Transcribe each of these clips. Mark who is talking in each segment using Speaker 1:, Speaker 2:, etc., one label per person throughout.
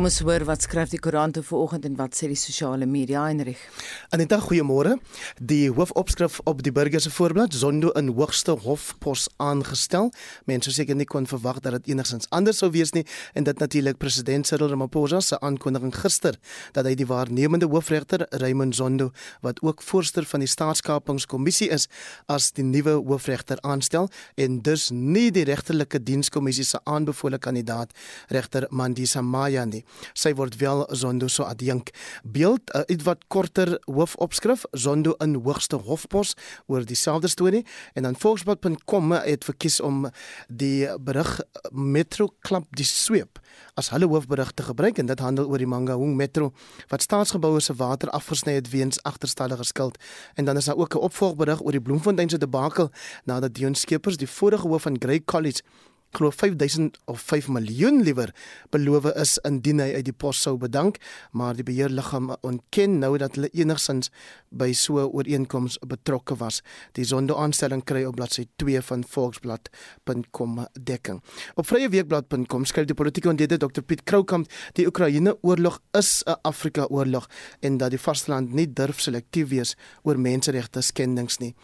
Speaker 1: Kom ons hoor wat skryf die koerante vanoggend en wat sê die sosiale media Heinrich.
Speaker 2: Aneta, goeiemôre. Die hoofopskrif op die burger se voorblad: Zondo in hoogste hofpos aangestel. Mense seker nie kon verwag dat dit enigsins anders sou wees nie en dit natuurlik president Cyril Ramaphosa se aankondiging gister dat hy die waarnemende hoofregter Raymond Zondo wat ook voorsteur van die staatskapingskommissie is as die nuwe hoofregter aanstel en dus nie die regterlike dienskommissie se aanbevole kandidaat regter Mandisa Maya nie. Sy word wel Zondo so adjunk. Beeld uh, ietwat korter hoofopskrif Zondo in hoogste hofpos oor dieselfde storie. En dan volksblad.com het verkies om die berig Metro klap die sweep as hulle hoofberig te gebruik. En dit handel oor die Mangaung Metro wat staatsgeboue se water afgesny het weens agterstallige skuld. En dan is daar ook 'n opvolgberig oor die Bloemfontein se debakel nadat Dion Skeepers die vorige hoof van Grey College glo 5000 of 5 miljoen liewer beloof is indien hy uit die pos sou bedank, maar die beheerliggaam ontken nou dat hulle enigsins by so 'n ooreenkoms betrokke was. Die sonde-aanstelling kry op bladsy 2 van volksblad.com dekking. Op vryeweekblad.com skryf die politieke ontleder Dr Piet Kroukamp die Oekraïne-oorlog is 'n Afrika-oorlog en dat die vasteland nie durf selektief wees oor menseregte skendings nie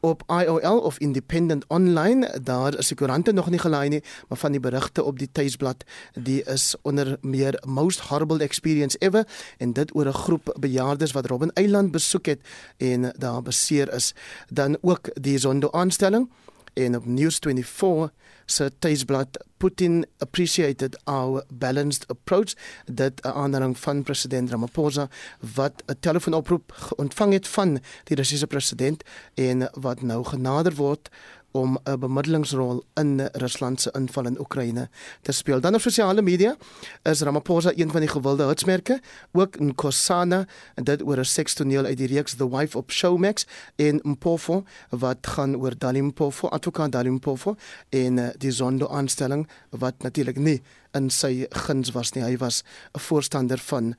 Speaker 2: op IOL of Independent Online. Daar is die koerante nog nie gelaai nie maar van die berigte op die tuisblad die is onder meer most horrible experience ever en dit oor 'n groep bejaardes wat Robben Eiland besoek het en daar beseer is. Dan ook die Zondo aanstelling en op News 24 se tuisblad Putin appreciated our balanced approach dat 'n aandering van president Ramaphosa wat 'n telefoonoproep ontvang het van die Russiese president en wat nou genader word om 'n bemiddelingsrol in Rusland se inval in Oekraïne te speel. Dan op sosiale media is Ramaphosa een van die gewilde hitsmerke, ook in Kosana en dit oor 'n sekstoneel uit die reeks The Wife of Showmax in Mpofu wat gaan oor Dalim Mpofu, advokaat Dalim Mpofu en eh, die Zondo aanstelling wat natuurlik nie in sy guns was nie. Hy was 'n voorstander van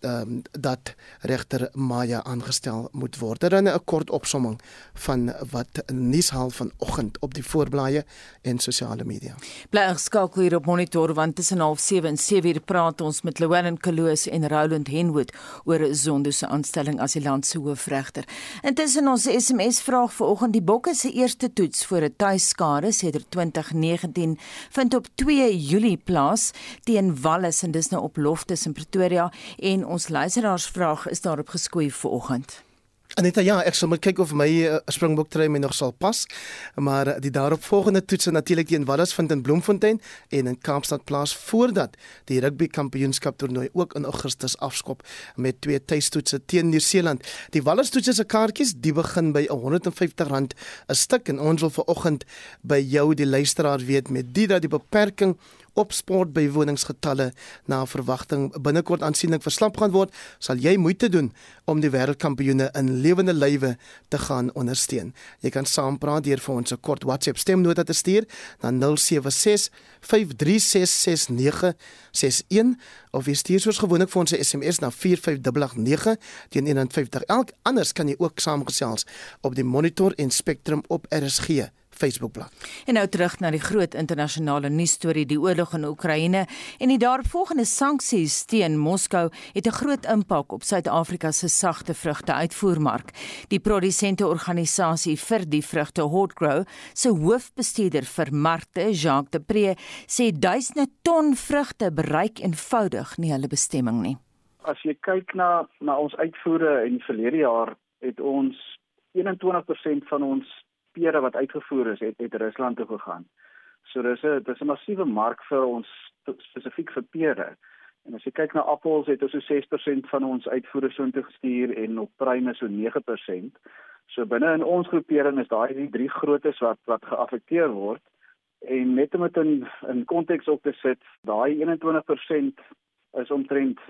Speaker 2: um, dat regter Maya aangestel moet word. Dan 'n kort opsomming van wat nuus haal vanoggend op die voorblaaie en sosiale media.
Speaker 1: Bly geskakel hier op monitor want tussen 07:30 en 7:00 praat ons met Llewellyn Kaloos en Roland Henwood oor Zondo se aanstelling as die land se hoofregter. Intussen ons SMS vraag vanoggend die Bokke se eerste toets vir 'n tuiskade sedert 2019 vind op 2 Julie plaas teen Wallis en dis nou op Loftus in Pretoria en ons luisteraarsvraag is daarop geskoei vanoggend.
Speaker 2: Aneta ja, ek sal moet kyk of my uh, springbok trui my nog sal pas. Maar uh, die daaropvolgende toetse natuurlik teen Wallis vind in Bloemfontein en in Kaapstad plaas voordat die rugby kampioenskap toernooi ook in Augustus afskop met twee tuistoetse teen Nieu-Seeland. Die Wallis toetse se kaartjies die begin by R150 'n stuk en ons wil vanoggend by jou die luisteraar weet met die dat die beperking op sportbywoningsgetalle na verwagting binnekort aansienlik verslap gaan word, sal jy moeite doen om die wêreldkampioene in lewende lywe te gaan ondersteun. Jy kan saampraat deur vir ons 'n kort WhatsApp stemnota te stuur na 076 5366961 of jy stuur soos gewoonlik vir ons 'n SMS na 45889 teen 150 elk. Anders kan jy ook saamgesels op die Monitor en Spectrum op RSG. Facebookblad.
Speaker 1: En nou terug na die groot internasionale nuusstorie, die oorlog in Oekraïne en die daaropvolgende sanksies teen Moskou het 'n groot impak op Suid-Afrika se sagte vrugte uitvoermark. Die produsente organisasie vir die vrugte Hotgrow se hoofbestuurder vir markte, Jacques de Pre, sê duisende ton vrugte bereik eenvoudig nie hulle bestemming nie.
Speaker 3: As jy kyk na na ons uitvoere in verlede jaar het ons 21% van ons pere wat uitgevoer is het het Rusland toe gegaan. So dis 'n dis 'n massiewe mark vir ons spesifiek vir pere. En as jy kyk na appels het ons so 6% van ons uitvoere soontoe gestuur en op pruime so 9%. So binne in ons groepering is daai die drie grootes wat wat geaffekteer word. En net om dit in in konteks op te sit, daai 21% is omtrent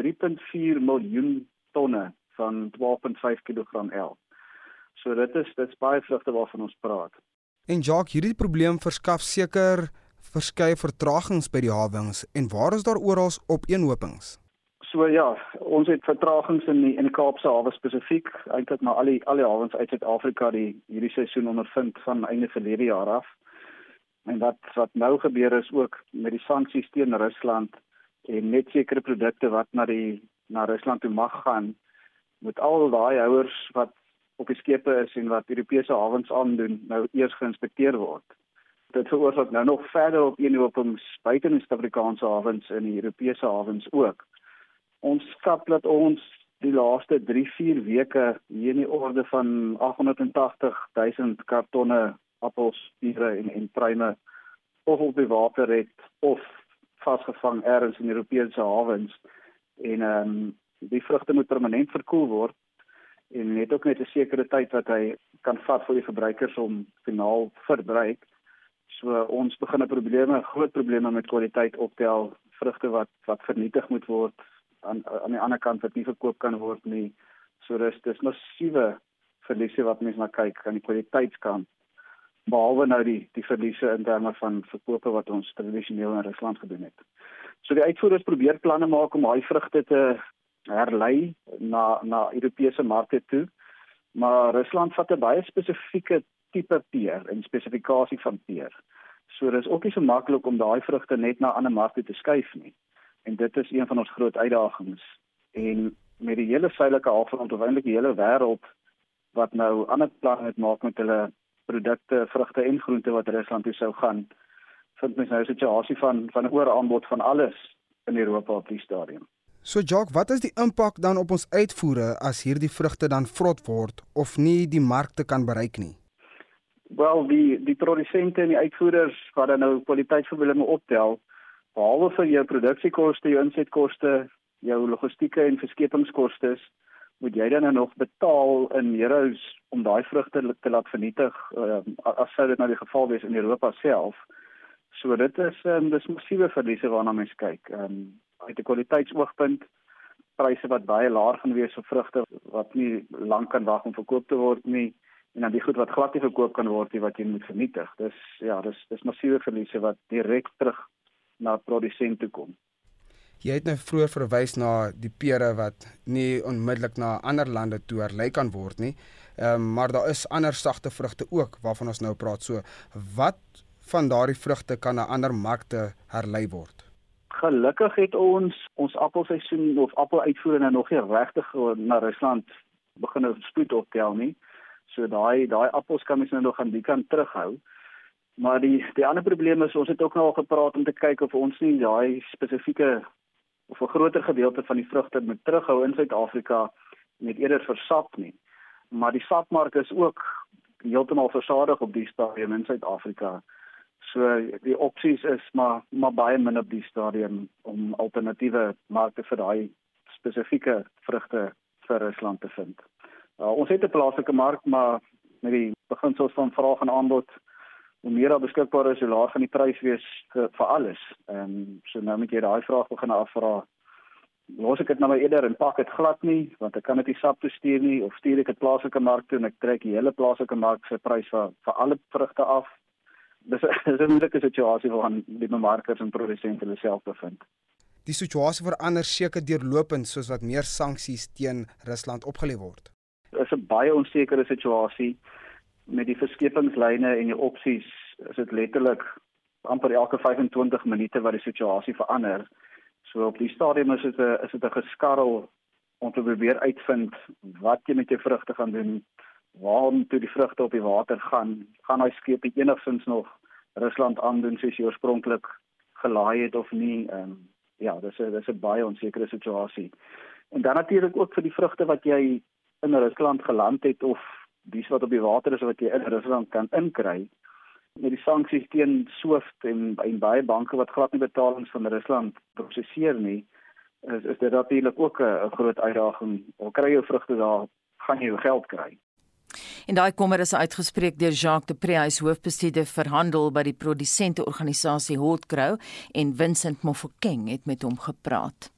Speaker 3: 3.4 miljoen tonne van 12.5 kg elk. So dit is dit's baie vrugte waarvan ons praat.
Speaker 4: En Jacques, hierdie probleem verskaf seker verskeie vertragings by die hawens en waar is daar oral opeenhopings?
Speaker 3: So ja, ons het vertragings in die in die Kaapse hawe spesifiek, eintlik maar al die al die hawens uit Suid-Afrika die hierdie seisoen ondervind van einde verlede jaar af. En wat wat nou gebeur is ook met die sanksies teen Rusland en net sekere produkte wat na die na Rusland toe mag gaan moet al daai houers wat op die skepe is en wat Europese hawens aandoen nou eers geïnspekteer word. Dit veroorsaak nou nog verder op eenhopings buite in Suid-Afrikaanse hawens en die Europese hawens ook. Ons skat dat ons die laaste 3-4 weke hier in die orde van 880 000 kartonne appels, pere en en pruime of op die water het of vasgevang ergens in Europese hawens en ehm um, die vrugte moet permanent verkoel word en net ook net 'n sekere tyd wat hy kan vat vir die verbruikers om finaal verbruik. So ons begin 'n probleme, groot probleme met kwaliteit optel, vrugte wat wat vernietig moet word aan aan die ander kant wat nie verkoop kan word nie. So dis dis massiewe verliese wat mense na kyk aan die kwaliteitskant. Behalwe nou die die verliese in terme van verkope wat ons tradisioneel in Rusland gedoen het. So die uitvoerders probeer planne maak om daai vrugte te herlei na na Europese markte toe. Maar Rusland vat 'n baie spesifieke tipe peer en spesifikasie van peer. So dis ook nie so maklik om daai vrugte net na ander markte te skuif nie en dit is een van ons groot uitdagings en met die hele suidelike halfrond of eintlik die hele wêreld wat nou ander planne het maak met hulle produkte, vrugte en groente wat Rusland toe sou gaan vind mens nou 'n situasie van van 'n ooraanbod van alles in Europa op die stadium.
Speaker 4: So Jock, wat is die impak dan op ons uitvoere as hierdie vrugte dan vrot word of nie die markte kan bereik nie?
Speaker 3: Wel, die die produsente en die uitvoerders wat dan nou kwaliteitsverwille optel, behalwe vir jou produksiekoste, jou insetkoste, jou logistieke en verskepingskoste, moet jy dan nog betaal in euros om daai vrugte te laat vernietig uh, as sou dit nou die geval wees in Europa self. So dit is um, dis massiewe verliese waarna mens kyk. Ehm um, uit 'n kwaliteitsoogpunt pryse wat baie laag gaan wees vir vrugte wat nie lank kan wag om verkoop te word nie en dan die goed wat glad nie verkoop kan word nie wat jy moet vernietig. Dis ja, dis dis massiewe verliese wat direk terug na produsent toe kom.
Speaker 4: Jy het nou vroeër verwys na die pere wat nie onmiddellik na ander lande toe herlei kan word nie. Ehm um, maar daar is ander sagte vrugte ook waarvan ons nou praat. So wat van daardie vrugte kan na ander markte herlei word?
Speaker 3: Gelukkig het ons ons appelseisoen of appeluitvoere nou nog nie regtig na Rusland begin spoed optel nie. So daai daai appels kan mens nou nog aan die kant terughou. Maar die die ander probleem is ons het ook nou al gepraat om te kyk of ons nie daai spesifieke of 'n groter gedeelte van die vrugte moet terughou in Suid-Afrika net eerder versap nie. Maar die sapmark is ook heeltemal versadig op die stadium in Suid-Afrika. So die opsies is maar maar baie min op die stadium om alternatiewe markte vir daai spesifieke vrugte vir Rusland te vind. Uh, ons het 'n plaaslike mark, maar met die beginsels van vraag en aanbod hoe meer daar beskikbaar is, hoe laer gaan die prys wees vir, vir alles. Ehm um, so nou moet jy daai vraag begin afvra. Los ek dit nou maar eerder en pak dit glad nie, want ek kan dit nie sap toe stuur nie of stuur ek dit plaaslike mark toe en ek trek die hele plaaslike mark se prys vir vir alle vrugte af. Dis dis 'n moeilike situasie waarin die bemarkers en produsente hulle self bevind.
Speaker 4: Die situasie verander seker deurlopend soos wat meer sanksies teen Rusland opgelê word.
Speaker 3: Dit is 'n baie onsekere situasie met die verskepingslyne en die opsies is dit letterlik amper elke 25 minute wat die situasie verander. So op die stadium is dit 'n is dit 'n geskarrel om te probeer uitvind wat jy met jou vrugte gaan doen. Waar moet die vrugte op die water gaan? Gaan daai skip enigstens nog Rusland aandoen soos jy oorspronklik gelaai het of nie? Ehm um, ja, dis 'n dis 'n baie onsekere situasie. En dan natuurlik ook vir die vrugte wat jy in Rusland geland het of dis wat op die water is wat jy in Rusland kan inkry met die sanksies teen SWIFT en, en baie banke wat glad nie betalings van Rusland prosesseer nie is is dit natuurlik ook 'n groot uitdaging. Al kry jy vrugte daar, gaan jy jou geld kry.
Speaker 1: En daai kommer is uitgespreek deur Jacques de Preys hoofbestuurder verhandel by die produsente organisasie Hotgrow en Vincent Mofokeng het met hom gepraat.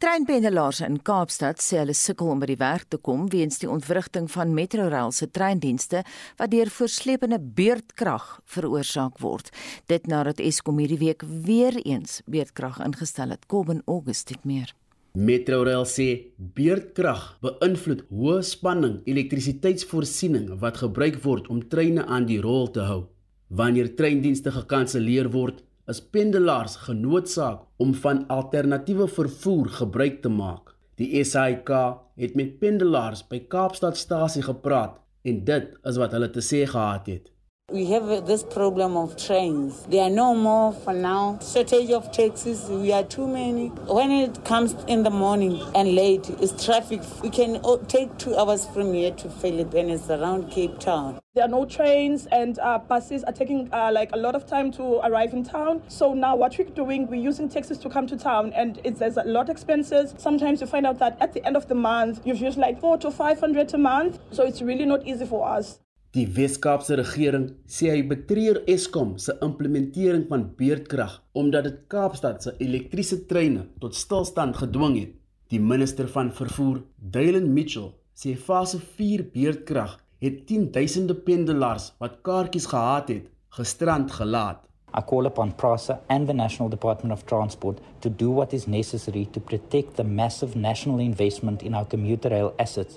Speaker 1: Treinpendelaars in Kaapstad sê hulle sukkel om by die werk te kom weens die ontwrigting van Metrorail se treindienste wat deur voorslepende beurtkrag veroorsaak word. Dit nadat Eskom hierdie week weer eens beurtkrag ingestel het. Kobben August het meer.
Speaker 5: Metrorail sê beurtkrag beïnvloed hoë spanning elektrisiteitsvoorsiening wat gebruik word om treine aan die rol te hou. Wanneer treindienste gekanselleer word, is pendelaars genoodsaak om van alternatiewe vervoer gebruik te maak. Die SAIK het met pendelaars by Kaapstadstasie gepraat en dit is wat hulle te sê gehad het.
Speaker 6: We have this problem of trains. There are no more for now. Shortage of taxis. We are too many. When it comes in the morning and late, it's traffic. We can take two hours from here to Philip and it's around Cape Town.
Speaker 7: There are no trains and uh, buses are taking uh, like a lot of time to arrive in town. So now what we're doing, we're using taxis to come to town and it's there's a lot of expenses. Sometimes you find out that at the end of the month, you've used like four to 500 a month. So it's really not easy for us.
Speaker 5: Die Wes-Kaapse regering sê hy betreur Eskom se implementering van beurtkrag omdat dit Kaapstad se elektriese treine tot stilstand gedwing het. Die minister van vervoer, Dylan Mitchell, sê fase 4 beurtkrag het 10000de pendelaars wat kaartjies gehad het, gisterand gelaat.
Speaker 8: I call upon PRASA and the National Department of Transport to do what is necessary to protect the massive national investment in our commuter rail assets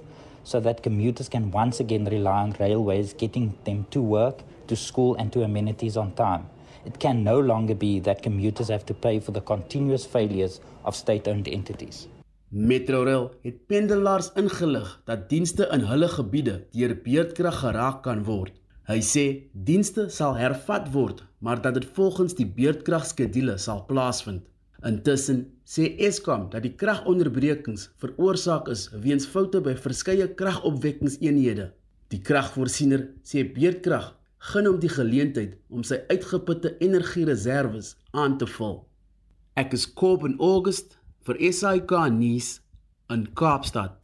Speaker 8: so that commuters can once again rely on railways getting them to work, to school, and to amenities on time. It can no longer be that commuters have to pay for the continuous failures of state owned entities.
Speaker 5: Metrorail het pendelaars ingelig dat dienste in hulle gebiede deur beurtkrag geraak kan word. Hy sê dienste sal hervat word, maar dat dit volgens die beurtkragskedule sal plaasvind. Intussen sê Eskom dat die kragonderbrekings veroorsaak is weens foute by verskeie kragopwekkingseenhede. Die kragvoorsiener sê beurtkrag gun hom die geleentheid om sy uitgeputte energiereserwes aan te vul. Ek is Koop in August vir SAK nuus in Kaapstad.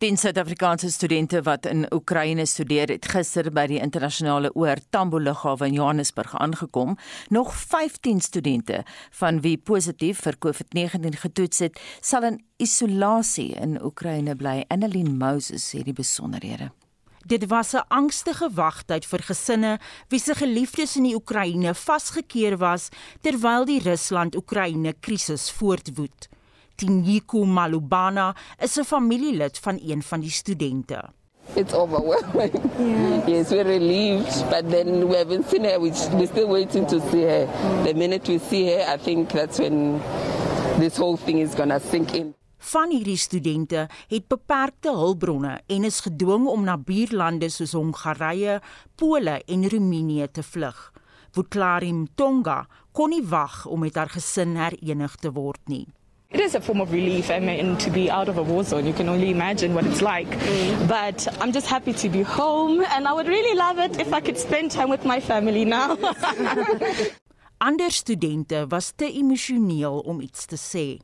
Speaker 1: Die Suid-Afrikaanse studente wat in Oekraïne studeer, het gister by die internasionale oor Tambo lughawe in Johannesburg aangekom. Nog 15 studente van wie positief vir COVID-19 getoets het, sal in isolasie in Oekraïne bly. Annelien Moses het die besonderhede.
Speaker 9: Dit was 'n angstige wagtyd vir gesinne wie se geliefdes in die Oekraïne vasgekeer was terwyl die Rusland-Oekraïne krisis voortwoed. Tinyiku Malubana is 'n familielid van een van die studente.
Speaker 10: It's overwhelming. Yeah. Yes, we're relieved, but then we haven't seen her. We're still waiting to see her. The minute we see her, I think that's when this whole thing is going to sink in.
Speaker 9: Van hierdie studente het beperkte hulpbronne en is gedwing om na buurlande soos Hongarye, Pole en Roemenië te vlug. Vuklarim Tonga kon nie wag om met haar gesin herenig te word nie.
Speaker 11: It is a form of relief. I mean, to be out of a war zone, you can only imagine what it's like. Mm. But I'm just happy to be home, and I would really love it if I could spend time with my family now.
Speaker 9: Ander studente was te emosioneel om iets te sê.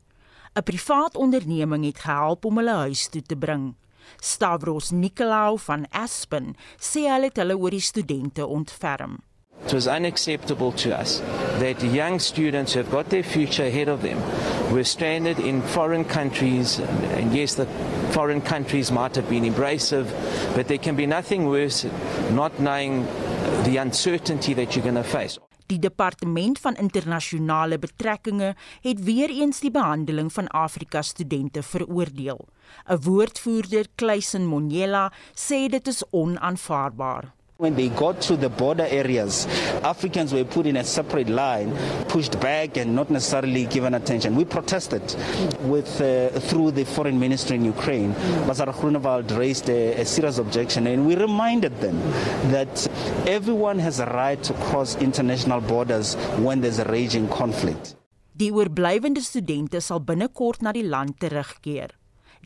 Speaker 9: 'n Privaat onderneming het gehelp om hulle huis toe te bring. Stavros Nikolaou van Aspen sê hulle het hulle oor die studente ontferm.
Speaker 12: It was unacceptable to us that young students who have got their future ahead of them were stranded in foreign countries. And yes, the foreign countries might have been abrasive, but there can be nothing worse not knowing the uncertainty that you're going to face.
Speaker 9: Die departement van internasionale betrekkinge het weer eens die behandeling van Afrika studente veroordeel. 'n Woordvoerder, Kleisen Monyela, sê dit is onaanvaarbaar.
Speaker 13: When they got to the border areas, Africans were put in a separate line, pushed back, and not necessarily given attention. We protested with uh, through the foreign ministry in Ukraine. Bazar Grunewald raised a, a serious objection, and we reminded them that everyone has a right to cross international borders when there's a raging conflict.
Speaker 9: Die oorblywende studente sal binnekort na die land terugkeer.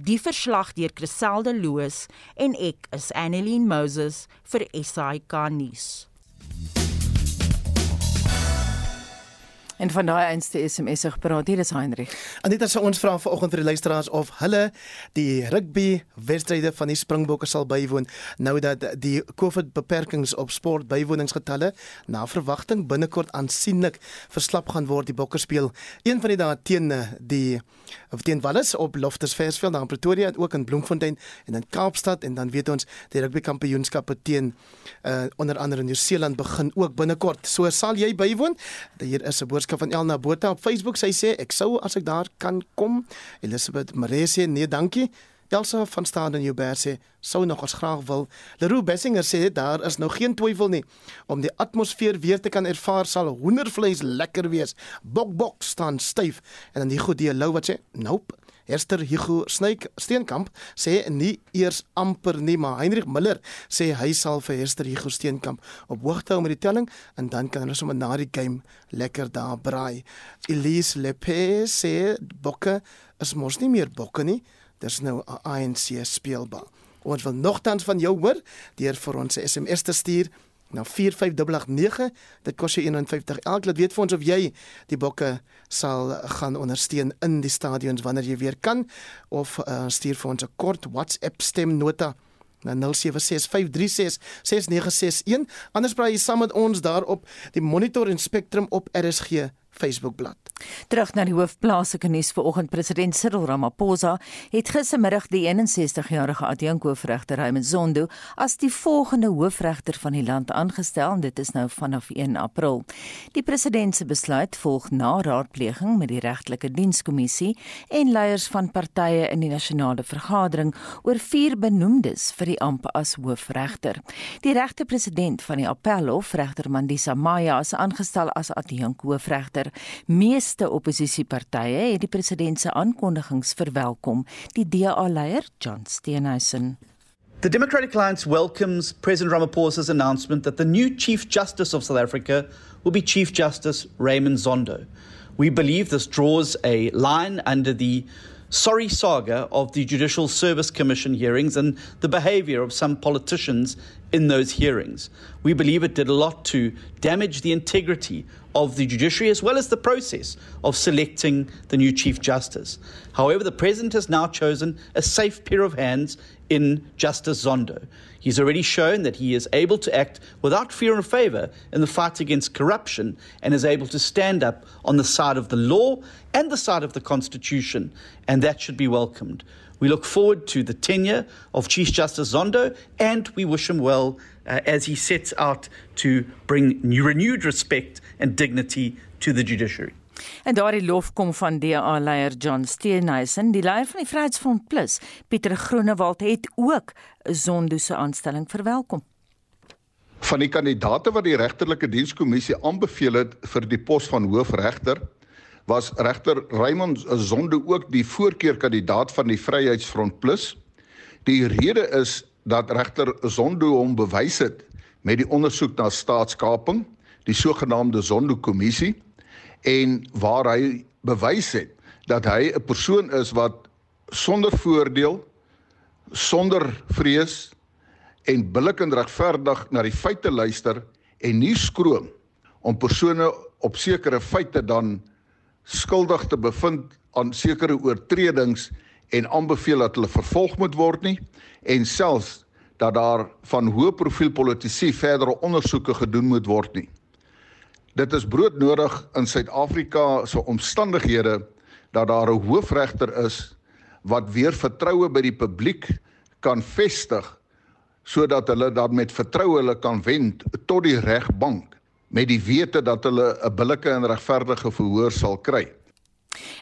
Speaker 9: Die verslag deur Criselde Loos en ek is Annelien Moses vir SAK nuus.
Speaker 1: En van daai einste SMS se gepraat hier is Heinrich.
Speaker 2: Anita sê ons vra vanoggend vir die luisteraars of hulle die rugby wedstryde van die Springbokke sal bywoon nou dat die COVID beperkings op sport bywoningsgetalle na verwagting binnekort aansienlik verslap gaan word die Bokke speel een van die dae teen die of teen Wallis op Loftus Versveld daar in Pretoria en ook in Bloemfontein en in Kaapstad en dan weet ons die rugby kampioenskappe teen uh, onder andere Nieu-Seeland begin ook binnekort. So sal jy bywoon? Hier is 'n boodskap van Elna Botha op Facebook. Sy sê ek sou as ek daar kan kom. Elisabeth Maree sê nee, dankie. Elsa van Staden in Joubert sê sou nog as graag wil. Leroux Bessinger sê daar is nou geen twyfel nie om die atmosfeer weer te kan ervaar sal hoendervleis lekker wees. Bok bok staan styf en dan die goeie Lou wat sê nope. Esther Hugo Snyk Steenkamp sê nie eers amper nie, maar Heinrich Miller sê hy sal vir Esther Hugo Steenkamp op hoogte hou met die telling en dan kan hulle sommer na die game lekker daar braai. Elise Lepe sê bokke is mos nie meer bokke nie. Dis nou 'n ANC speelbal. Ons wil nogtans van jou hoor deur vir ons SMS te stuur na 45889. Dit kos jou 51 elk. Laat weet vir ons of jy die bokke sal gaan ondersteun in die stadions wanneer jy weer kan of uh, stuur vir ons 'n kort WhatsApp stemnota na 0765366961. Anders braai jy saam met ons daarop die Monitor en Spectrum op RSG Facebookblad.
Speaker 1: Terug na die hoofplaaslike nuus vanoggend president Cyril Ramaphosa het gistermiddag die 61-jarige adjunkhoofregter Raymond Zondo as die volgende hoofregter van die land aangestel en dit is nou vanaf 1 April. Die president se besluit volg na raadpleging met die regtelike dienskommissie en leiers van partye in die nasionale vergadering oor vier benoemdes vir die amp as hoofregter. Die regte president van die Appelhof, regter Mandisa Maya, is aangestel as adjunkhoofregter Meeste opposisiepartye het die president se aankondigings verwelkom. Die DA-leier, John Steenhuisen
Speaker 14: The Democratic Alliance welcomes President Ramaphosa's announcement that the new Chief Justice of South Africa will be Chief Justice Raymond Zondo. We believe this draws a line under the sorry saga of the Judicial Service Commission hearings and the behavior of some politicians in those hearings. We believe it did a lot to damage the integrity of the judiciary as well as the process of selecting the new Chief Justice. However, the President has now chosen a safe pair of hands in Justice Zondo. He's already shown that he is able to act without fear or favour in the fight against corruption and is able to stand up on the side of the law and the side of the Constitution, and that should be welcomed. We look forward to the tenure of Chief Justice Zondo and we wish him well uh, as he sets out to bring new, renewed respect and dignity to the judiciary.
Speaker 1: En daardie lof kom van DA-leier John Steenhuisen, die leier van die Vryheidsfront Plus, Pieter Groenewald het ook 'n Zondo se aanstelling verwelkom.
Speaker 15: Van die kandidate wat die regterlike dienskommissie aanbeveel het vir die pos van hoofregter, was regter Raymond Zondo ook die voorkeurkandidaat van die Vryheidsfront Plus. Die rede is dat regter Zondo hom bewys het met die ondersoek na staatskaping, die sogenaamde Zondo kommissie en waar hy bewys het dat hy 'n persoon is wat sonder voordeel, sonder vrees en billik en regverdig na die feite luister en nie skroom om persone op sekere feite dan skuldig te bevind aan sekere oortredings en aanbeveel dat hulle vervolg moet word nie en selfs dat daar van hoë profiel politici verdere ondersoeke gedoen moet word nie. Dit is broodnodig in Suid-Afrika se omstandighede dat daar 'n hoofregter is wat weer vertroue by die publiek kan vestig sodat hulle dan met vertroue hulle kan wend tot die regbank met die wete dat hulle 'n billike en regverdige verhoor sal kry.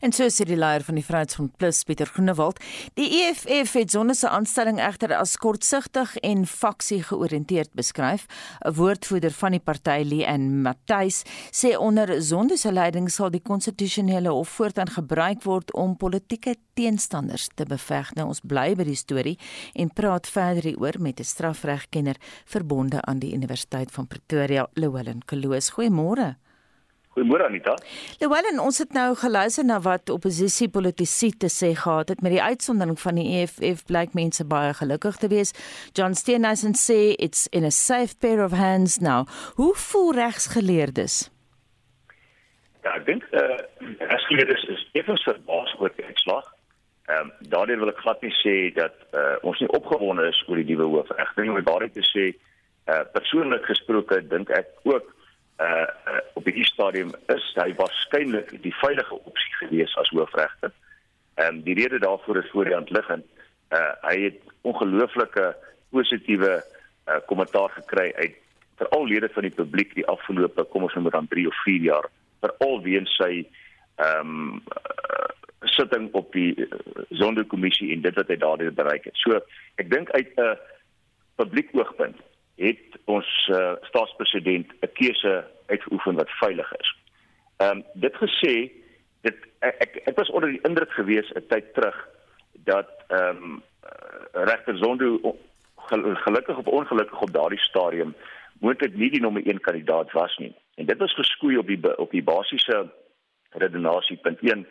Speaker 1: En so sê die leier van die Vryheidsfront Plus, Pieter Groenewald, die EFF het Zonne se aanstelling egter as kortsigtig en faksie georiënteerd beskryf. 'n Woordvoerder van die party, Leanne Matthys, sê onder Zonne se leiding sal die konstitusionele hof voortaan gebruik word om politieke teenstanders te beveg. Nou ons bly by die storie en praat verder hieroor met 'n strafregkenner verbonde aan die Universiteit van Pretoria, Llewellyn Kloos. Goeiemôre.
Speaker 16: Goeiemôre Anita.
Speaker 1: Lewellen, ons het nou geluister na wat oppositiepolitici te sê gehad het met die uitsondering van die EFF blyk mense baie gelukkig te wees. John Steenhuisen sê it's in a safe pair of hands now. Hoe voel regsgeleerdes?
Speaker 16: Ja, ek dink eh uh, regsgeleerdes is effens verbaas oor die uitslag. Ehm um, daardeur wil ek glad nie sê dat eh uh, ons nie opgewonde is oor die nuwe hoofregter nie, maar daarom te sê eh uh, persoonlik gesproke dink ek ook uh, uh op die stadium is hy waarskynlik die veilige opsie gewees as hoofregter. Ehm um, die rede daarvoor is voor die hand liggend. Uh hy het ongelooflike positiewe uh kommentaar gekry uit veral lede van die publiek die afgelope kom ons noem dit dan 3 of 4 jaar veral weens sy ehm um, uh, sitting op die uh, Sonderkommissie en dit wat hy daardeur bereik het. So ek dink uit 'n uh, publiek oogpunt het ons uh, staatspresident 'n keuse uitgeoefen wat veilig is. Ehm um, dit gesê, dit ek ek was onder die indruk gewees 'n tyd terug dat ehm um, regter Zondo gelukkig of ongelukkig op daardie stadium moontlik nie die nommer 1 kandidaat was nie. En dit was geskoei op die op die basiese redenasie punt 1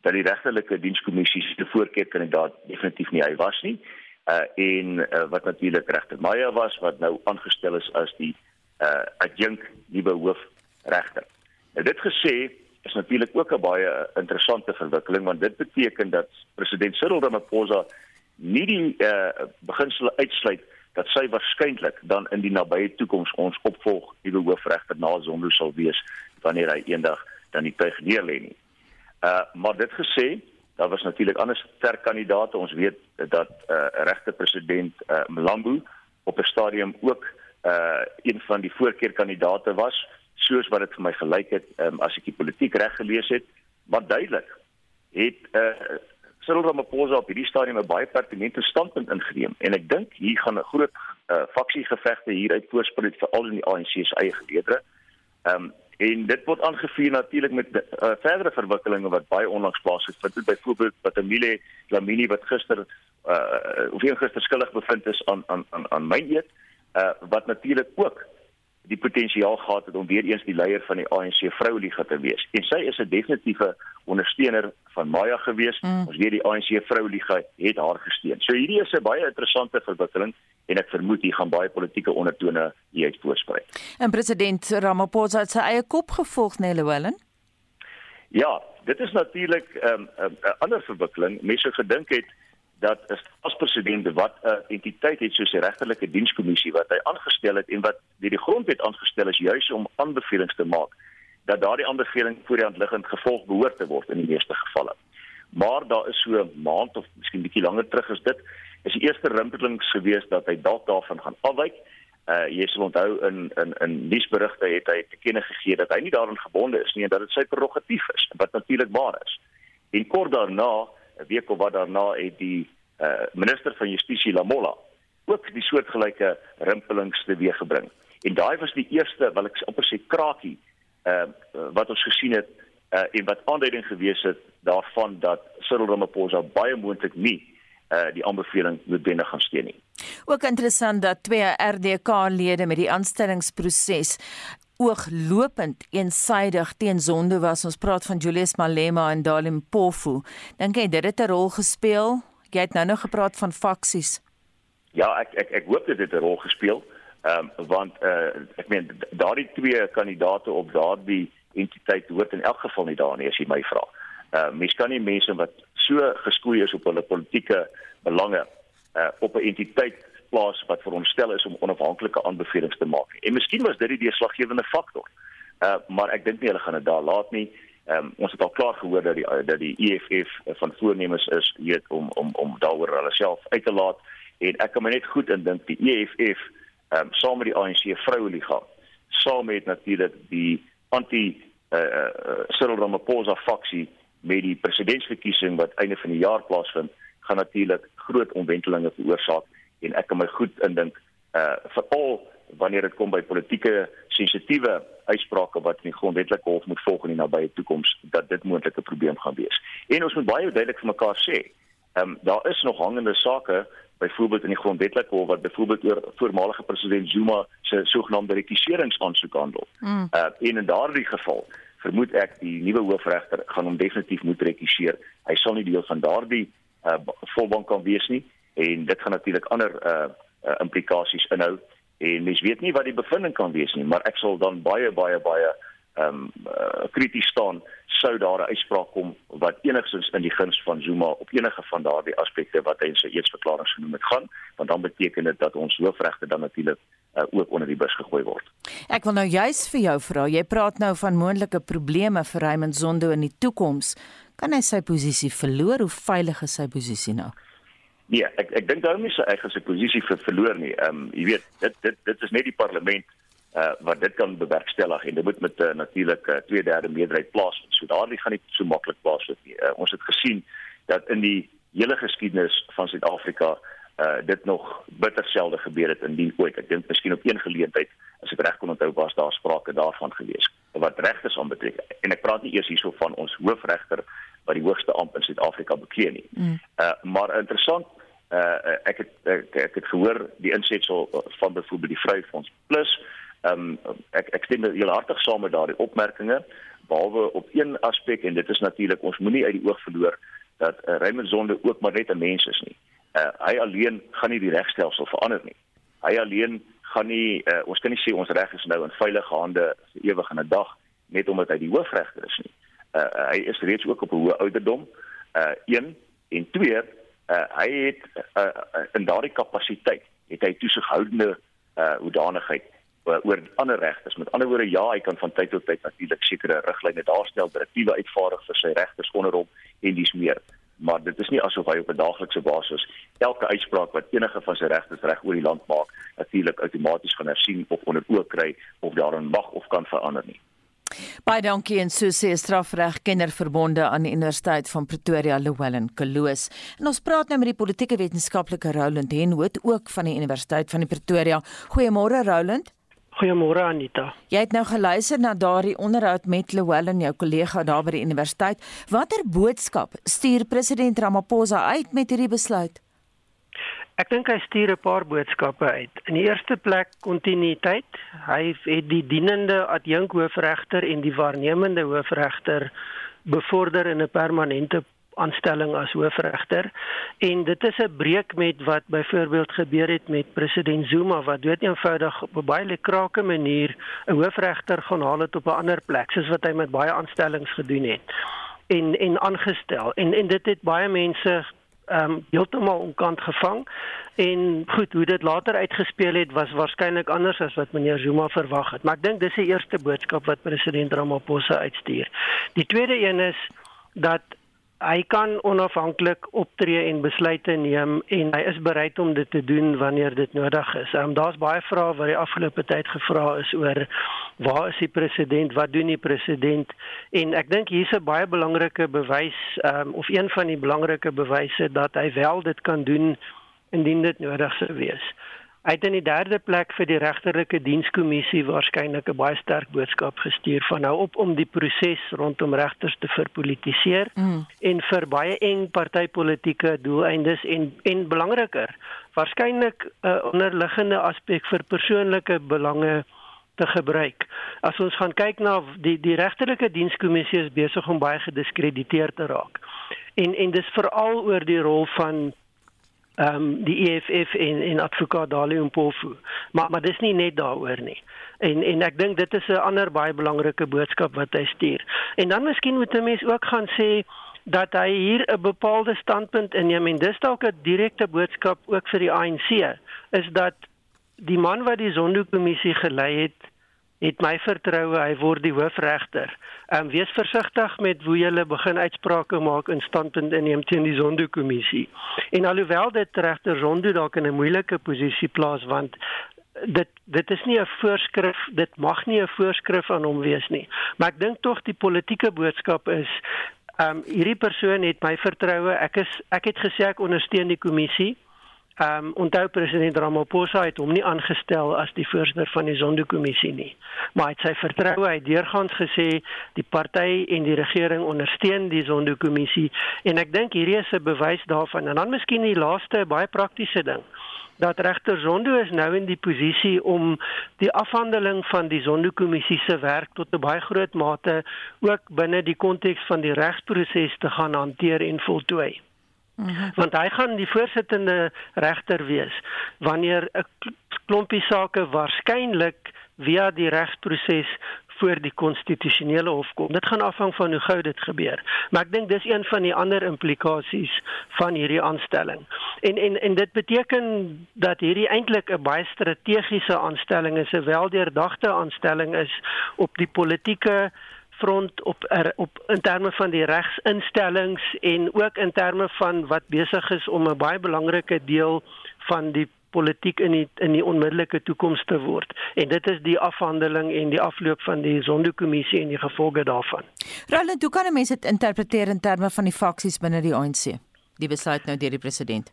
Speaker 16: dat die regterlike dienskommissie se voorkeurkandidaat definitief nie hy was nie. Uh en uh, wat natuurlik regter Meyer was wat nou aangestel is as die uh adjunk nuwe hoofregter. Nou dit gesê is natuurlik ook 'n baie interessante verwikkeling want dit beteken dat president Cyril Ramaphosa nie die uh beginsel uitsluit dat sy waarskynlik dan in die nabye toekoms ons opvolg nuwe hoofregter na Zondo sal wees wanneer hy eendag dan die tuig neer lê nie. Uh maar dit gesê, daar was natuurlik ander sterk kandidaate. Ons weet dat 'n uh, regte president uh Mlambo op 'n stadium ook uh een van die voorkeurkandidate was, soos wat dit vir my gelyk het um, as ek die politiek reg gelees het, maar duidelik het uh Cyril Ramaphosa op hierdie stadium 'n baie pertinente standpunt ingeneem en ek dink hier gaan 'n groot uh, faksiegevegte hier uit voorspruit veral in die ANC se eie geleedere. Ehm um, en dit word aangevuur natuurlik met uh, verdere verwikkelinge wat baie onlangs plaasgevind het. Byvoorbeeld wat Emile Lamini wat gister uh of een gister skuldig bevind is aan aan aan aan my eet uh wat natuurlik ook die potensiaal gehad het om weer eens die leier van die ANC vroueliga te wees. En sy is 'n definitiewe ondersteuner van Maya gewees. Mm. Ons weet die ANC vroueliga het haar gesteun. So hierdie is 'n baie interessante verwikkeling en ek vermoed hier gaan baie politieke ondertone hier uit voorspruit.
Speaker 1: En president Ramaphosa het sy eie kop gevolg, Nelewellen?
Speaker 16: Ja, dit is natuurlik 'n um, um, ander verwikkeling. Mense gedink het dat as president wat 'n entiteit het soos die regterlike dienskommissie wat hy aangestel het en wat deur die grondwet aangestel is juis om aanbevelings te maak dat daardie aanbeveling voor die hand liggend gevolg behoort te word in die meeste gevalle. Maar daar is so 'n maand of miskien bietjie langer terug is dit is die eerste rimpelings gewees dat hy dalk daarvan gaan afwyk. Uh jy sal onthou in in in nuusberigte het hy te kenne gegee dat hy nie daaraan gebonde is nie en dat dit sy prerogatief is wat natuurlik waar is. En kort daarna 'n week of wat daarna het die uh, minister van Justisie Lamola ook die soortgelyke rimpelings teweeggebring. En daai was die eerste, wil ek amper sê krakie, uh wat ons gesien het uh en wat aanduiding gewees het daarvan dat Cyril Ramaphosa baie moontlik nie uh die aanbeveling noodwendig gaan steun nie.
Speaker 1: Ook interessant dat twee RDK-lede met die aanstellingsproses ooglopend eensydig teen sonde was. Ons praat van Julius Malema en Dalim Pofu. Dink jy dit het 'n rol gespeel? Jy het nou nog gepraat van faksies.
Speaker 16: Ja, ek ek ek hoop dit het 'n rol gespeel. Ehm um, want uh ek meen daardie twee kandidate op daardie entiteit hoort in elk geval nie daar nie as jy my vra. Ehm uh, mens kan nie mense wat so geskoei is op hulle politieke belange uh op 'n entiteit plaas wat veronderstel is om onafhanklike aanbevelings te maak. En miskien was dit die deurslaggewende faktor. Uh maar ek dink nie hulle gaan dit daar laat nie. Ehm um, ons het al klaar gehoor dat die dat die EFF van voornemens is weet om om om daaroor hulle self uit te laat en ek kan my net goed indink die EFF ehm um, saam met die ANC vroueliga saam met natuurlik die anti uh, uh Cyril Ramaphosa faksie met die presidentsverkiesing wat einde van die jaar plaasvind gaan natuurlik groot omwentelinge veroorsaak en ek kan my goed indink uh veral wanneer dit kom by politieke sensitiewe uitsprake wat in die grondwetlike hof moet volg in die nabye toekoms dat dit moontlik 'n probleem gaan wees. En ons moet baie duidelik vir mekaar sê, ehm um, daar is nog hangende sake byvoorbeeld in die grondwetlike hof wat byvoorbeeld oor voormalige president Zuma se sogenaamde rekiseringsaansoek handel. Mm. Uh en in daardie geval vermoed ek die nuwe hoofregter gaan hom definitief moet rekiseer. Hy sal nie deel van daardie uh volbank kan wees nie en dit gaan natuurlik ander uh, uh implikasies inhou en mens weet nie wat die bevinding kan wees nie maar ek sal dan baie baie baie ehm um, uh, krities staan sou daar 'n uitspraak kom wat enigstens in die guns van Zuma op enige van daardie aspekte wat hy in sy eetsverklaring genoem het gaan want dan beteken dit dat ons hoofregte dan natuurlik uh, ook onder die bus gegooi word.
Speaker 1: Ek wil nou juis vir jou vra, jy praat nou van moontlike probleme vir Raymond Zondo in die toekoms. Kan hy sy posisie verloor? Hoe veilig is sy posisie nou?
Speaker 16: Nee, ek ek dink daarom nie sy eie se posisie vir verloor nie. Ehm um, jy weet, dit dit dit is net die parlement uh wat dit kan bewerkstellig en dit moet met 'n uh, natuurlik 'n uh, 2/3 meerderheid plaasvind. So daardie gaan nie so maklik plaasvind nie. Uh, ons het gesien dat in die hele geskiedenis van Suid-Afrika uh dit nog bitter selde gebeur het indien ooit. Ek dink miskien op een geleentheid as ek reg kon onthou was daar sprake daarvan gewees wat regters aanbetref. En ek praat nie eers hierso van ons hoofregter wat die hoogste amp in Suid-Afrika beklee nie. Mm. Uh maar interessant uh ek het ek, ek het gehoor die insetsel van byvoorbeeld die Vryfonds Plus. Um, ek ek stem heel hartig saam met daardie opmerkings behalwe op een aspek en dit is natuurlik ons moenie uit die oog verloor dat uh, Raymond Zondo ook maar net 'n mens is nie. Uh hy alleen gaan nie die regstelsel verander nie. Hy alleen gaan nie uh, ons kan nie sê ons reg is nou in veilige hande vir ewig en 'n dag net omdat hy die hoofregter is nie. Uh, hy is reeds ook op 'n hoë ouderdom. Uh 1 en 2 uh hy het uh, in daardie kapasiteit het hy toesighoudende uh hoedanigheid uh, oor ander regters. Met ander woorde ja, hy kan van tyd tot tyd natuurlik sekere riglyne daarstel, direktiewe uitvaardig vir sy regters onder hom en dis meer maar dit is nie asof hy op 'n daaglikse basis elke uitspraak wat enige van sy regters reg oor die land maak natuurlik outomaties gaan hersien of onder oog kry of daarin mag of kan verander nie.
Speaker 1: Baie dankie en so sê strafregkenner verbonde aan die Universiteit van Pretoria Llewellyn Kaloos. En ons praat nou met die politieke wetenskaplike Roland Henwood ook van die Universiteit van die Pretoria. Goeiemôre Roland.
Speaker 17: Goeiemôre Anita.
Speaker 1: Jy het nou geluister na daardie onderhoud met Llewellyn, jou kollega daar by die universiteit. Watter boodskap stuur president Ramaphosa uit met hierdie besluit?
Speaker 17: Ek dink hy stuur 'n paar boodskappe uit. In die eerste plek kontinuïteit. Hy het die dienende adjunkhoofregter en die waarnemende hoofregter bevorder in 'n permanente aanstelling as hoofregter en dit is 'n breek met wat byvoorbeeld gebeur het met president Zuma wat dood eenvoudig op 'n baie lekrake manier 'n hoofregter gaan haal het op 'n ander plek soos wat hy met baie aanstellings gedoen het en en aangestel en en dit het baie mense ehm um, heeltemal onkant gevang. En goed hoe dit later uitgespeel het was waarskynlik anders as wat meneer Zuma verwag het. Maar ek dink dis die eerste boodskap wat president Ramaphosa uitstuur. Die tweede een is dat hy kan onafhanklik optree en besluite neem en hy is bereid om dit te doen wanneer dit nodig is. Um, Daar's baie vrae wat die afgelope tyd gevra is oor waar is die president, wat doen die president? En ek dink hier's 'n baie belangrike bewys um, of een van die belangrike bewyse dat hy wel dit kan doen indien dit nodig sou wees. Hy het in die derde plek vir die regterlike dienskommissie waarskynlik 'n baie sterk boodskap gestuur van nou op om die proses rondom regters te verpolitiseer mm. en vir baie eng partytetiese doeleindes en en belangriker waarskynlik 'n uh, onderliggende aspek vir persoonlike belange te gebruik. As ons gaan kyk na die die regterlike dienskommissie is besig om baie gediskrediteer te raak. En en dis veral oor die rol van ehm um, die EFF en en advokaat Dali Mpofu. Maar maar dis nie net daaroor nie. En en ek dink dit is 'n ander baie belangrike boodskap wat hy stuur. En dan miskien moet 'n mens ook gaan sê dat hy hier 'n bepaalde standpunt inneem en dis dalk 'n direkte boodskap ook vir die ANC is dat die man wat die Zondo-kommissie gelei het het my vertroue hy word die hoofregter. Ehm um, wees versigtig met hoe jy begin uitsprake maak in standpunt inneem teen die Zondo-kommissie. En alhoewel dit regter Zondo dalk in 'n moeilike posisie plaas want dit dit is nie 'n voorskrif dit mag nie 'n voorskrif aan hom wees nie maar ek dink tog die politieke boodskap is ehm um, hierdie persoon het my vertroue ek is ek het gesê ek ondersteun die kommissie Ehm um, onthou president Ramaphosa het hom nie aangestel as die voorsitter van die Zondo-kommissie nie. Maar hy het sy vertroue uit deurgangs gesê die party en die regering ondersteun die Zondo-kommissie en ek dink hierdie is 'n bewys daarvan. En dan miskien die laaste baie praktiese ding dat regter Zondo is nou in die posisie om die afhandeling van die Zondo-kommissie se werk tot 'n baie groot mate ook binne die konteks van die regsproses te gaan hanteer en voltooi. -hmm. want hy gaan die voorsittende regter wees wanneer 'n klompie sake waarskynlik via die regsproses voor die konstitusionele hof kom. Dit gaan afhang van hoe gou dit gebeur. Maar ek dink dis een van die ander implikasies van hierdie aanstelling. En en en dit beteken dat hierdie eintlik 'n baie strategiese aanstelling is, 'n weldeurdagte aanstelling is op die politieke front op er, op in terme van die regsinstellings en ook in terme van wat besig is om 'n baie belangrike deel van die politiek in die in die onmiddellike toekoms te word. En dit is die afhandeling en die afloop van die Zondo-kommissie en die gevolge daarvan.
Speaker 1: Roland, hoe kan mense dit interpreteer in terme van die faksies binne die ANC? Die besluit nou deur die president.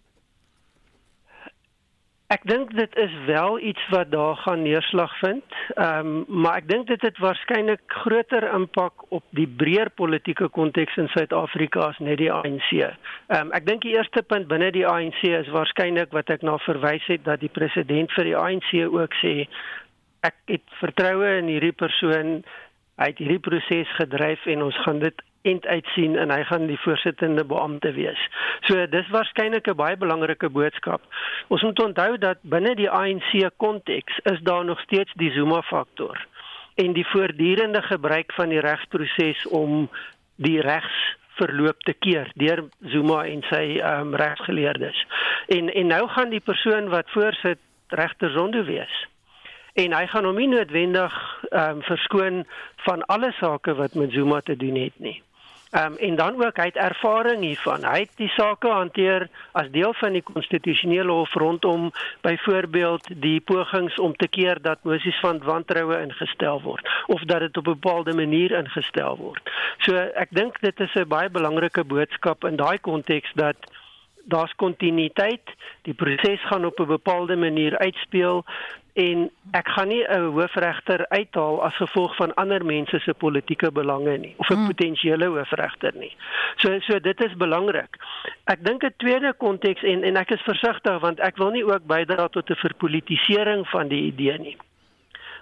Speaker 17: Ek dink dit is wel iets wat daar gaan neerslag vind. Ehm um, maar ek dink dit het waarskynlik groter impak op die breër politieke konteks in Suid-Afrika as net die ANC. Ehm um, ek dink die eerste punt binne die ANC is waarskynlik wat ek na verwys het dat die president vir die ANC ook sê ek het vertroue in hierdie persoon. Hy het hierdie proses gedryf en ons gaan dit end uitsien en hy gaan die voorsittende beampte wees. So dis waarskynlik 'n baie belangrike boodskap. Ons moet onthou dat binne die ANC konteks is daar nog steeds die Zuma faktor en die voortdurende gebruik van die regsproses om die regs verloop te keer deur Zuma en sy ehm um, regsgeleerdes. En en nou gaan die persoon wat voorsit regter Zondo wees en hy gaan hom nie noodwendig ehm um, verskoon van alle sake wat met Zuma te doen het nie. Ehm um, en dan ook hy het ervaring hiervan. Hy het die sake hanteer as deel van die konstitusionele hof rondom byvoorbeeld die pogings om te keer dat mosies van wantroue ingestel word of dat dit op 'n bepaalde manier ingestel word. So ek dink dit is 'n baie belangrike boodskap in daai konteks dat daar's kontinuïteit, die proses gaan op 'n bepaalde manier uitspeel en ek gaan nie 'n hoofregter uithaal as gevolg van ander mense se politieke belange nie of 'n hmm. potensiële hoofregter nie. So so dit is belangrik. Ek dink 'n tweede konteks en en ek is versigtig want ek wil nie ook bydra tot 'n verpolitisering van die idee nie.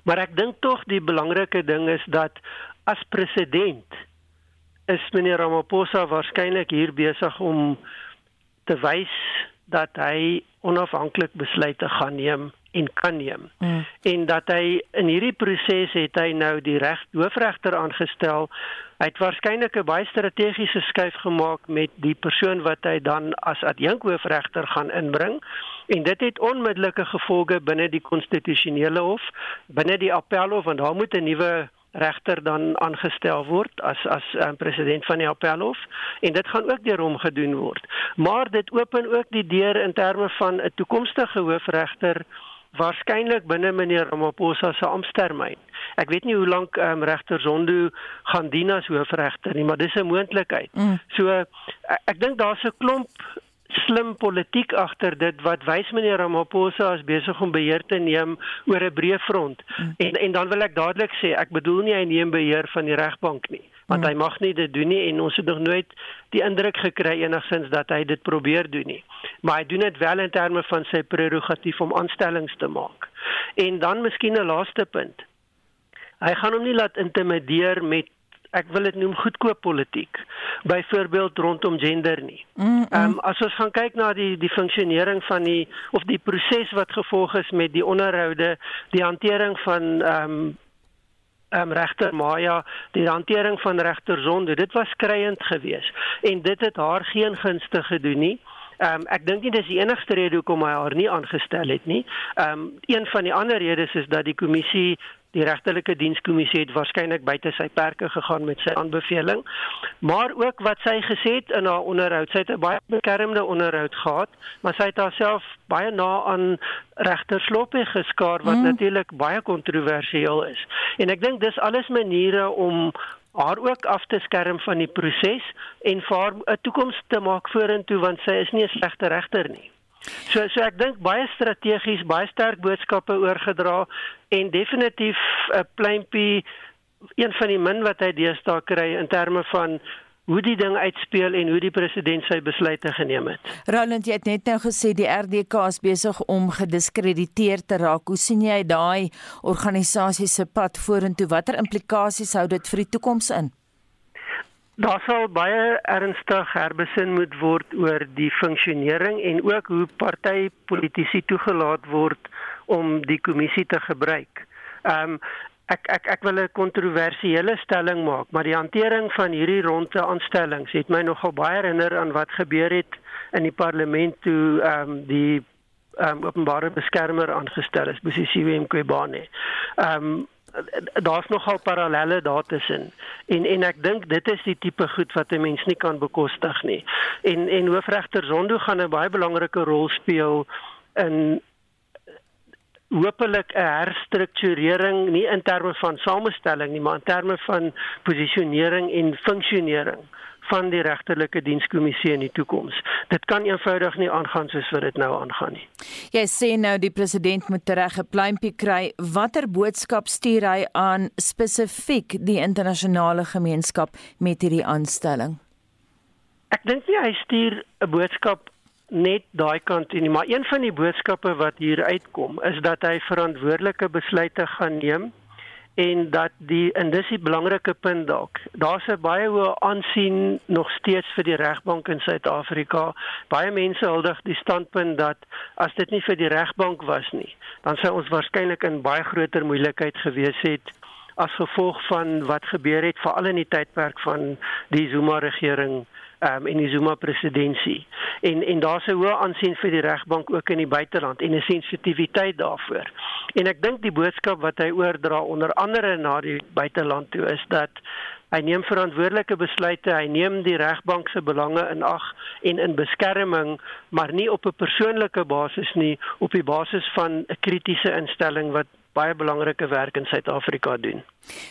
Speaker 17: Maar ek dink tog die belangrike ding is dat as president is meneer Ramaphosa waarskynlik hier besig om te wys dat hy onafhanklik besluite gaan neem en kan neem. Mm. En dat hy in hierdie proses het hy nou die reg hoofregter aangestel. Hy het waarskynlik 'n baie strategiese skuif gemaak met die persoon wat hy dan as adjunk hoofregter gaan inbring. En dit het onmiddellike gevolge binne die konstitusionele hof, binne die appelhof want daar moet 'n nuwe regter dan aangestel word as as um, president van die appelhof en dit gaan ook deur hom gedoen word. Maar dit open ook die deur in terme van 'n toekomstige hoofregter waarskynlik binne meneer Ramaphosa se amptetermyn. Ek weet nie hoe lank um, regter Zondo gaan dien as hoofregter nie, maar dis 'n moontlikheid. Mm. So ek, ek dink daar's 'n klomp slim politiek agter dit wat wys meneer Ramaphosa as besig om beheer te neem oor 'n breë front. Mm. En en dan wil ek dadelik sê ek bedoel nie hy neem beheer van die regbank nie, want mm. hy mag nie dit doen nie en ons het nog nooit die indruk gekry enigsins dat hy dit probeer doen nie. Maar hy doen dit wel in terme van sy prerogatief om aanstellings te maak. En dan miskien 'n laaste punt. Hy gaan hom nie laat intimideer met ek wil dit noem goedkoop politiek byvoorbeeld rondom gender nie. Mm, mm. Ehm mm, um, as ons gaan kyk na die die funksionering van die of die proses wat gevolg is met die onderhoude, die hantering van ehm um, ehm um, regter Maya, die hantering van regter Zondo, dit was skreiend geweest en dit het haar geen gunste gedoen nie. Ehm um, ek dink nie dis die enigste rede hoekom hy haar nie aangestel het nie. Ehm um, een van die ander redes is dat die kommissie die regterlike dienskommissie het waarskynlik buite sy perke gegaan met sy aanbeveling. Maar ook wat sy gesê het in haar onderhoud, sy het 'n baie bekermde onderhoud gehad, maar sy het haarself baie na aan regter Sloppie geskaar wat mm. natuurlik baie kontroversieel is. En ek dink dis alles maniere om haar ook af te skerm van die proses en vir haar 'n toekoms te maak vorentoe want sy is nie 'n slegte regter nie. So so ek dink baie strategies, baie sterk boodskappe oorgedra en definitief 'n pleintjie een van die min wat hy deesdae kry in terme van hoe die ding uitspeel en hoe die president sy besluite geneem het.
Speaker 1: Roland, jy het net nou gesê die RDK is besig om gediskrediteer te raak. Hoe sien jy daai organisasie se pad vorentoe? Watter implikasies hou dit vir die toekoms in?
Speaker 17: Daar sal baie ernstig herbesin moet word oor die funksionering en ook hoe partytetiese toegelaat word om die kommissie te gebruik. Ehm um, ek ek ek wil 'n kontroversiële stelling maak, maar die hantering van hierdie ronde aanstellings het my nogal baie herinner aan wat gebeur het in die parlement toe ehm um, die ehm um, openbare beskermer aangestel is, Bosisiwe Mqobane. Ehm um, daar's nogal parallelle daartussen en en ek dink dit is die tipe goed wat 'n mens nie kan bekostig nie. En en hoofregter Zondo gaan 'n baie belangrike rol speel in hopelik 'n herstrukturering nie in terme van samestelling nie, maar in terme van posisionering en funksionering van die regterlike dienskommissie in die toekoms. Dit kan eenvoudig nie aangaan soos wat dit nou aangaan nie.
Speaker 1: Jy sê nou die president moet reg 'n pluimpie kry. Watter boodskap stuur hy aan spesifiek die internasionale gemeenskap met hierdie aanstelling?
Speaker 17: Ek dink nie hy stuur 'n boodskap net daai kant nie, maar een van die boodskappe wat hier uitkom is dat hy verantwoordelike besluite gaan neem en dat die en dis die belangrike punt dalk. Daar's 'n baie hoë aansien nog steeds vir die regbank in Suid-Afrika. Baie mense huldig die standpunt dat as dit nie vir die regbank was nie, dan sou ons waarskynlik in baie groter moeilikheid gewees het as gevolg van wat gebeur het veral in die tydperk van die Zuma regering um, en die Zuma presidentskap. En en daar's 'n hoë aansien vir die regbank ook in die buiteland en 'n sensitiwiteit daarvoor. En ek dink die boodskap wat hy oordra onder andere na die buiteland toe is dat hy neem verantwoordelike besluite, hy neem die regbank se belange in ag en in beskerming, maar nie op 'n persoonlike basis nie, op die basis van 'n kritiese instelling wat baie belangrike werk in Suid-Afrika doen.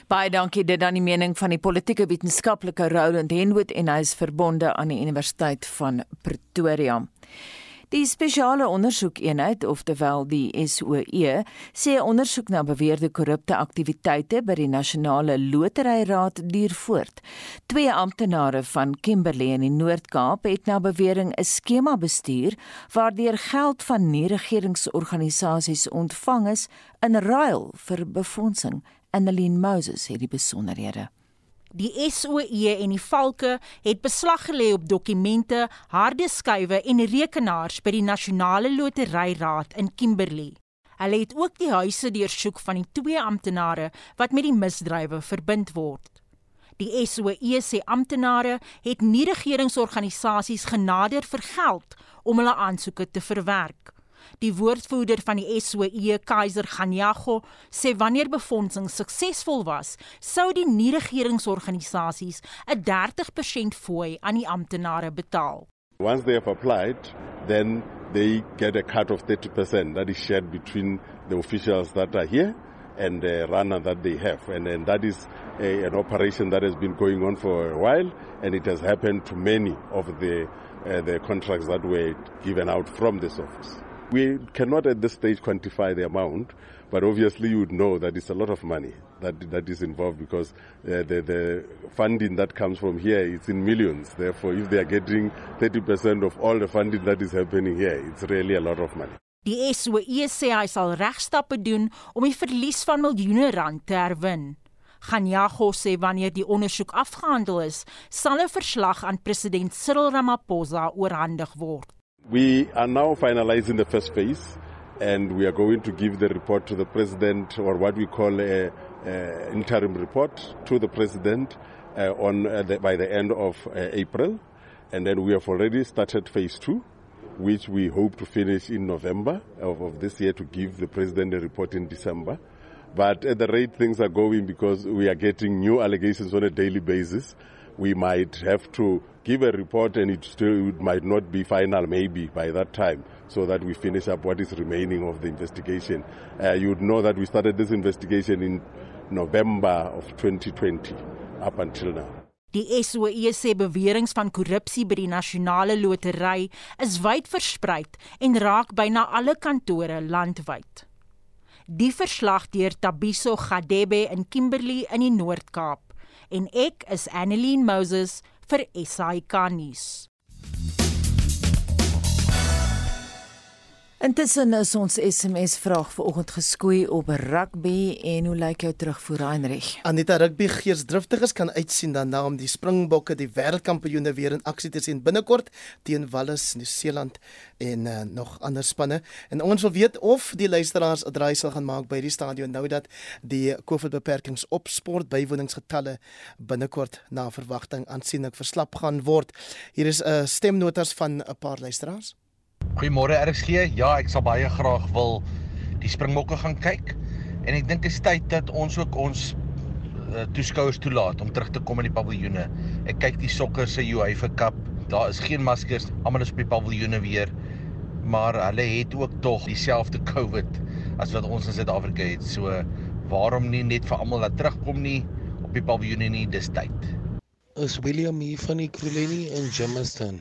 Speaker 1: Baie dankie dit dan die mening van die politieke wetenskaplike Roland Henwood en hy is verbonde aan die Universiteit van Pretoria. Die spesiale ondersoekeenheid, oftewel die SOE, sê 'n ondersoek na beweerde korrupte aktiwiteite by die Nasionale Loteryraad duur voort. Twee amptenare van Kimberley in die Noord-Kaap het na bewering 'n skema bestuur waardeur geld van nie-regeringsorganisasies ontvang is in ruil vir befondsing. Annelien Moses het die besonderhede.
Speaker 9: Die SOE en die valke het beslag gelê op dokumente, harde skywe en rekenaars by die Nasionale Loteryraad in Kimberley. Hulle het ook die huise deursoek van die twee amptenare wat met die misdrywe verbind word. Die SOE sê amptenare het nie regeringsorganisasies genader vir geld om hulle aansoeke te verwerk. Die woordvoerder van die SOE, Kaiser Ganyago, sê wanneer befondsing suksesvol was, sou die nie-regeringsorganisasies 'n 30% fooi aan die amptenare betaal.
Speaker 18: Once they have applied, then they get a cut of 30% that is shared between the officials that are here and the runner that they have. And, and that is a, an operation that has been going on for a while, and it has happened to many of the, uh, the contracts that were given out from this office. We cannot at this stage quantify the amount, but obviously you would know that it's a lot of money that that is involved because uh, the the funding that comes from here is in millions. Therefore, if they are getting 30% of all the funding that is happening here, it's really a lot of money.
Speaker 9: Die SOE sê hy sal regstappe doen om die verlies van miljoene rand te herwin. Ganyago sê wanneer die ondersoek afgehandel is, sal 'n verslag aan president Cyril Ramaphosa oorhandig word.
Speaker 18: We are now finalizing the first phase and we are going to give the report to the president or what we call a, interim report to the president uh, on uh, the, by the end of uh, April. And then we have already started phase 2 which we hope to finish in November of, of this year to give the president a report in December. But at the rate things are going because we are getting new allegations on a daily basis we might have to give a report and it still it might not be final maybe by that time so that we finish up what is remaining of the investigation. Uh, you would know that we started this investigation in November of 2020 up until now.
Speaker 9: Die SOE sê beweringe van korrupsie by die nasionale lotery is wyd versprei en raak byna alle kantore landwyd. Die verslag deur Tabiso Gadebe in Kimberley in die Noord-Kaap en ek is Annelien Moses vir SAK nuus.
Speaker 1: Intussen is ons SMS vraag vanoggend geskoei op rugby en hoe lyk jou terugvoer Heinrich?
Speaker 2: Anita rugby geesdriftiges kan uitsien dan na om die Springbokke die wêreldkampioene weer in aksie te sien binnekort teen Wallis, Nieu-Seeland en uh, nog ander spanne. En ons wil weet of die luisteraars 'n draai sal gaan maak by die stadion nou dat die COVID-beperkings op sport bywoningsgetalle binnekort na verwagting aansienlik verslap gaan word. Hier is 'n uh, stemnotas van 'n paar luisteraars.
Speaker 19: Goeiemôre RXG. Ja, ek sal baie graag wil die Springbokke gaan kyk. En ek dink dit is tyd dat ons ook ons uh, toeskouers toelaat om terug te kom in die paviljoene. Ek kyk die sokker se UEFA Cup. Daar is geen maskers. Almal is op die paviljoene weer. Maar hulle het ook tog dieselfde COVID as wat ons in Suid-Afrika het. So waarom nie net vir almal laat terugkom nie op die paviljoene nie, dis tyd.
Speaker 20: Is William hier van die Kroleni in Jamestown.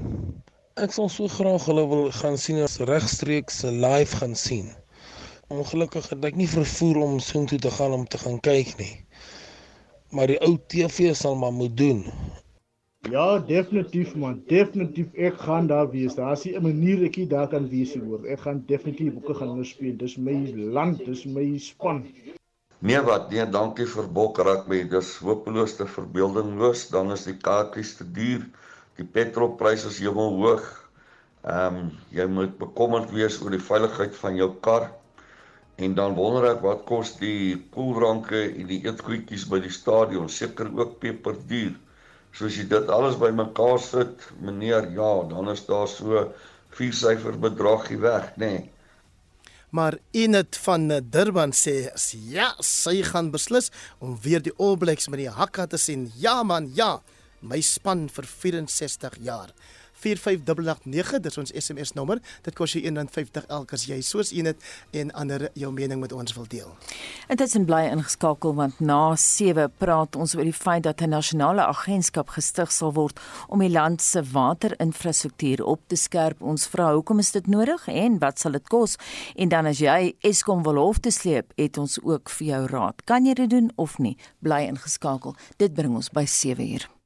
Speaker 20: Ek sal so graag hulle wil gaan sien as regstreeks live gaan sien. Ongelukkig het ek nie vervoer om soontoe te gaan om te gaan kyk nie. Maar die ou TV sal maar moet doen.
Speaker 21: Ja, definitief man, definitief ek gaan daar wees. Daar's 'n manier ek daar kan wees hoor. Ek gaan definitief boeke gaan speel. Dis my land, dis my span.
Speaker 22: Nee wat, nee, dankie vir Bokrak my. Dis hopeloos te verbeeldingloos. Dan is die kaartjies te duur. Die petrolpryse is heeltemal hoog. Ehm um, jy moet bekommerd wees oor die veiligheid van jou kar. En dan wonder ek wat kos die koelranke en die eetgoedjies by die stadion, seker ook peperduur. So as jy dit alles bymekaar sit, meneer, ja, dan is daar so vier syfer bedragie weg, nê. Nee.
Speaker 2: Maar Inet van Durban sê ja, sy gaan beslis om weer die All Blacks met die hakka te sien. Ja man, ja. My span vir 64 jaar. 45889 dis ons SMS nommer. Dit kos jou R1.50 elke as jy soos een het en ander jou mening met ons wil deel.
Speaker 1: Intussen bly ingeskakel want na 7 praat ons oor die feit dat 'n nasionale agentskap gestig sal word om die land se waterinfrastruktuur op te skerp. Ons vra hoekom is dit nodig en wat sal dit kos? En dan as jy Eskom wil hof te sleep, het ons ook vir jou raad. Kan jy dit doen of nie? Bly ingeskakel. Dit bring ons by 7 uur.